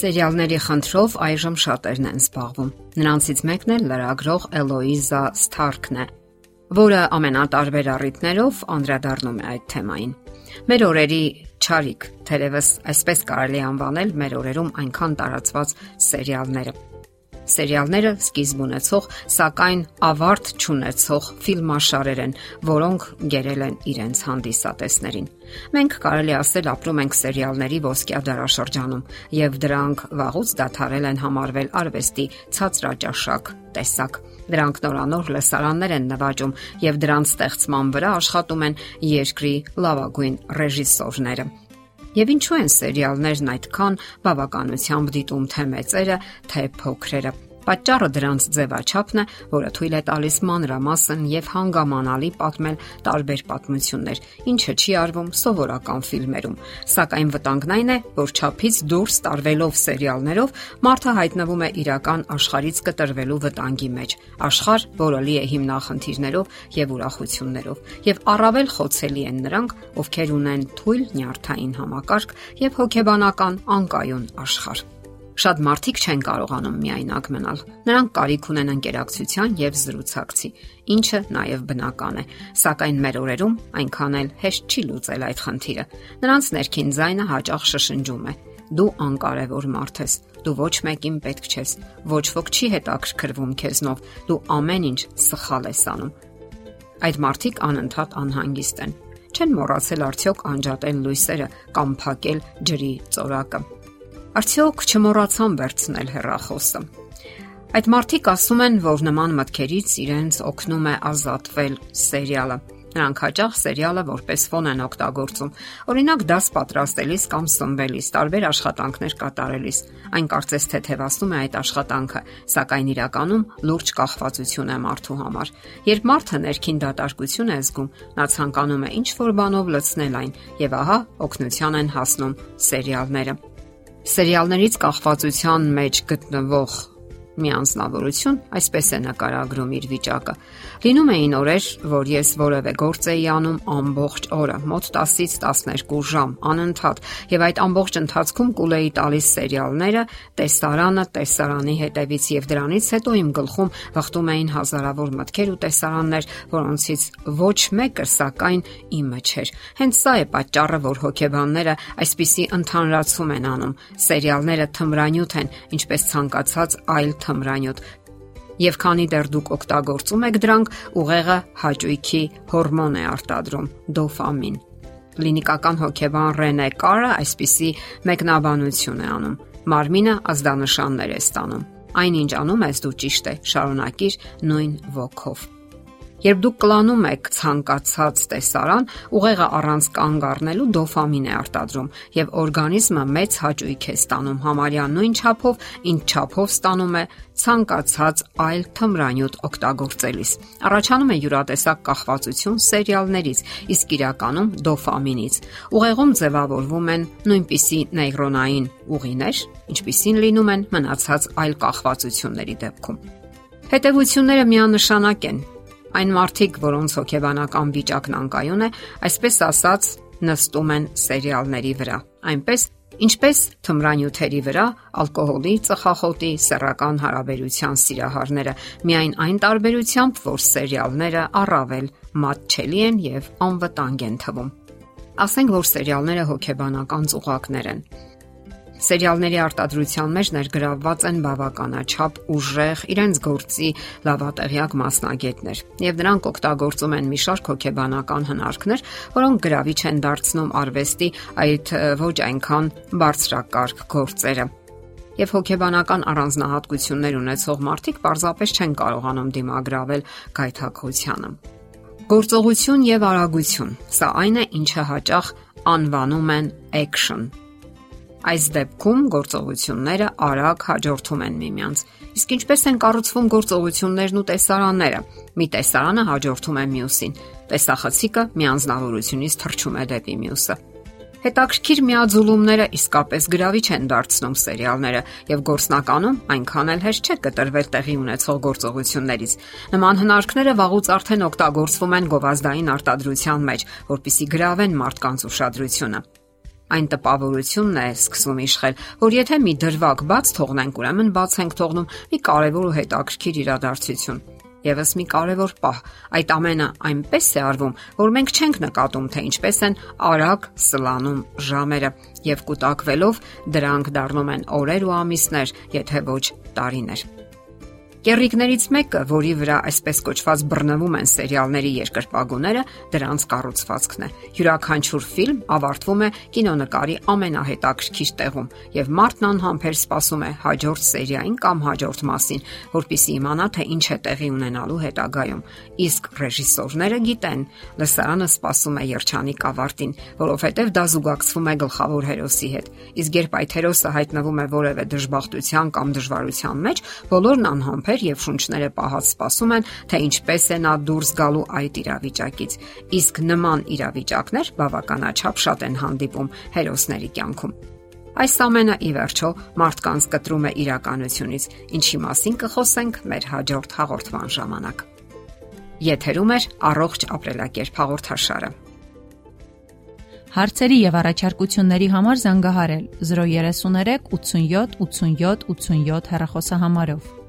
Սերիալների խնդրով այժմ շատերն են զբաղվում։ Նրանցից մեկն էլ լրագրող Էլոիզա Սթարքն է, որը ամենատարբեր առիթներով անդրադառնում է այդ թեմային։ Մեր օրերի ճարիք, թերևս այսպես կարելի անվանել մեր օրերում այնքան տարածված սերիալները Սերիալները սկիզբ ունեցող, սակայն ավարտ չունեցող ֆիլմաշարեր են, որոնք գերել են իրենց հանդիսատեսներին։ Մենք կարելի ասել ապրում ենք սերիալների ոսկյա դարաշրջանում, եւ դրանք վաղուց դադարել են համարվել արվեստի ցածրաճաշակ տեսակ։ Դրանք նորանոր լսարաններ են նվաճում եւ դրանց ստեղծման վրա աշխատում են երկրի լավագույն ռեժիսորները։ Եվ ինչու են սերիալներն այդքան բավականությամբ դիտում թե մեծերը, թե փոքրերը։ Պատճառը դրանց ձևաչափն է, որը թույլ է տալիս մանրամասն եւ հանգամանալի պատմել տարբեր պատմություններ, ինչը չի արվում սովորական ֆիլմերում։ Սակայն վտանգն այն է, որ ճափից դուրս տարվելով սերիալներով մարդը հայտնվում է իրական աշխարից կտրվելու վտանգի մեջ։ Աշխարհ, որը լի է հիմնախնդիրներով եւ ուրախություններով, եւ առավել խոցելի են նրանք, ովքեր ունեն թույլ նյարդային համակարգ եւ հոգեբանական անկայուն աշխարհ։ Շատ մարդիկ չեն կարողանում միայնակ մնալ։ Նրանք կարիք ունեն ընկերակցության եւ զրուցակցի, ինչը նաեւ բնական է, սակայն մեր օրերում այնքան էլ հեշտ չի լուծել այդ խնդիրը։ Նրանց ներքին ձայնը հաճախ շշնջում է. Դու անկարևոր մարդ ես։ Դու ոչ մեկին պետք չես։ Ոչ ոք չի հետաքրքրվում քեզնով։ Դու ամեն ինչ սխալ ես անում։ Այդ մարդիկ անընդհատ անհանգիստ են չեն մոռացել արդյոք անջատել լույսերը կամ փակել ջրի ծորակը։ Արդյոք չմոռացան վերցնել հեռախոսը։ Այդ մարդիկ ասում են, որ նման մտքերից իրենց օգնում է ազատվել սերիալը։ Նրանք հաճախ սերիալը որպես ֆոն են օգտագործում։ Օրինակ դաս պատրաստելիս կամ սնվելիս, տարբեր աշխատանքներ կատարելիս։ Այն կարծես թե թևացնում է այդ աշխատանքը, սակայն իրականում լուրջ կախվածություն է մարդու համար։ Երբ մարդը ներքին դատարկություն է զգում, նա ցանկանում է ինչ որ բանով լցնել այն, եւ ահա օգնության են հասնում սերիալները սերիալներից կախվածության մեջ գտնվող մի անznավորություն այսպես է նկարագրում իր վիճակը։ Լինում էին օրեր, որ ես որևէ գործ էի անում ամբողջ օրը, մոտ 10-ից 12 ժամ, անընդհատ, եւ այդ ամբողջ ընթացքում կուլեի տալիս սերիալները, տեսարանը, տեսարանի հետևից եւ դրանից հետո իմ գլխում վխտում էին հազարավոր մտքեր ու տեսարաններ, որոնցից ոչ մեկը սակայն իմը չէր։ Հենց սա է պատճառը, որ հոգեբանները այսպիսի ընդհանրացում են անում։ Սերիալները թմրանյութ են, ինչպես ցանկացած այլ թմրանյութ։ Եվ քանի դեռ դուք օգտագործում եք դրանք, ուղեղը հաճույքի հորմոն է արտադրում՝ դոֆամին։ Կլինիկական հոգեբան Ռենե Կարը այսպիսի մեկնաբանություն է անում։ Մարմինը ազդանշաններ է ստանում։ Այնինչ անում ես դու ճիշտ է, շարունակիր նույն ոգով։ Երբ դուք կլանում եք ցանկացած տեսարան, ուղեղը առանց կանգ առնելու դոֆամին է արտադրում եւ օրգանիզմը մեծ հաճույք է ստանում համարյա նույն չափով, ինչ չափով ստանում է ցանկացած այլ թմրանյութ օգտագործելիս։ Առաջանում է յուրատեսակ կախվածություն սերիալներից, իսկ իրականում դոֆամինից։ Ուղեղում ձևավորվում են նույնպիսի նեյրոնային ուղիներ, ինչպիսին լինում են մնացած այլ կախվածությունների դեպքում։ Հետևությունները միանշանակ են Այն մարդիկ, որոնց հոգեբանական վիճակն անկայուն է, այսպես ասած, նստում են սերիալների վրա։ Այնպես Ինչպես թմրանյութերի վրա ալկոհոլի, ծխախոտի, սեռական հարաբերության սիրահարները, միայն այն տարբերությամբ, որ սերիալները առավել մատչելի են եւ անվտանգ են թվում։ Ասենք որ սերիալները հոգեբանական ծուղակներ են։ Սերիալների արտադրության մեջ ներգրավված են բավականաչափ ուժեղ իրենց գործի լավատեղյակ մասնագետներ, եւ նրանք օգտագործում են մի շարք հոգեբանական հնարքներ, որոնք գրավիչ են դարձնում արվեստի այդ ոչ այնքան բարձրակարգ գործերը եւ հոգեբանական առանձնահատկություններ ունեցող մարդիկ պարզապես չեն կարողանում դիմագրավել գայթակղությանը։ Գործողություն եւ արագություն։ Սա այն է, ինչը հաճախ անվանում են action Այս դեպքում գործողությունները արագ հաջորդում են միմյանց։ Իսկ ինչպես են կառուցվում գործողություններն ու տեսարանները։ Մի տեսարանը հաջորդում է մյուսին։ Տեսախցիկը միանձնավորությունից թռչում է դեպի մյուսը։ Հետաքրքիր միաձուլումները իսկապես գրավիչ են դարձնում սերիալները եւ գործնականում այնքան էլ հեշտ չէ կտրվել տեղի ունեցող գործողություններից։ Նման հնարքները վաղուց արդեն օգտագործվում են գովազդային արտադրության մեջ, որpիսի գրավեն մարդկանց ուշադրությունը։ Այն տպավորությունն է սկսում իշխել, որ եթե մի դրվագ բաց թողնենք, ուրեմն բաց ենք թողնում մի կարևոր ու հետաքրքիր իրադարձություն։ Եվս մի կարևոր պահ։ Այդ ամենը այնպես է արվում, որ մենք չենք նկատում, թե ինչպես են արագ սլանում ժամերը, եւ կուտակվելով դրանք դառնում են օրեր ու ամիսներ, եթե ոչ տարիներ։ Կեռիկներից մեկը, որի վրա այսպես կոչված բռնվում են սերիալների երկրպագուները, դրանց կառուցվածքն է։ Յուրաքանչյուր ֆիլմ ավարտվում է կինոնկարի ամենահետաքրքիր տեղում, եւ մարդն անհամբեր սպասում է հաջորդ սերիային կամ հաջորդ մասին, որpիսի իմանա թե ինչ է տեղի ունենալու հետագայում։ Իսկ ռեժիսորները գիտեն, լսարանը սպասում է երջանիկ ավարտին, որովհետեւ դա զուգակցվում է գլխավոր հերոսի հետ։ Իսկ երբ այդ հերոսը հայտնվում է որևէ դժբախտության կամ դժվարության մեջ, բոլորն անհամբեր ափեր եւ շունչները պահած սպասում են, թե ինչպես է նա դուրս գալու այդ իրավիճակից։ Իսկ նման իրավիճակներ բավականաչափ շատ են հանդիպում հերոսների կյանքում։ Այս ամենը ի վերջո մարդկանց կտրում է իրականությունից, ինչի մասին կխոսենք մեր հաջորդ հաղորդման ժամանակ։ Եթերում է առողջ ապրելակերպ հաղորդաշարը։ Հարցերի եւ առաջարկությունների համար զանգահարել 033 87 87 87 հեռախոսահամարով։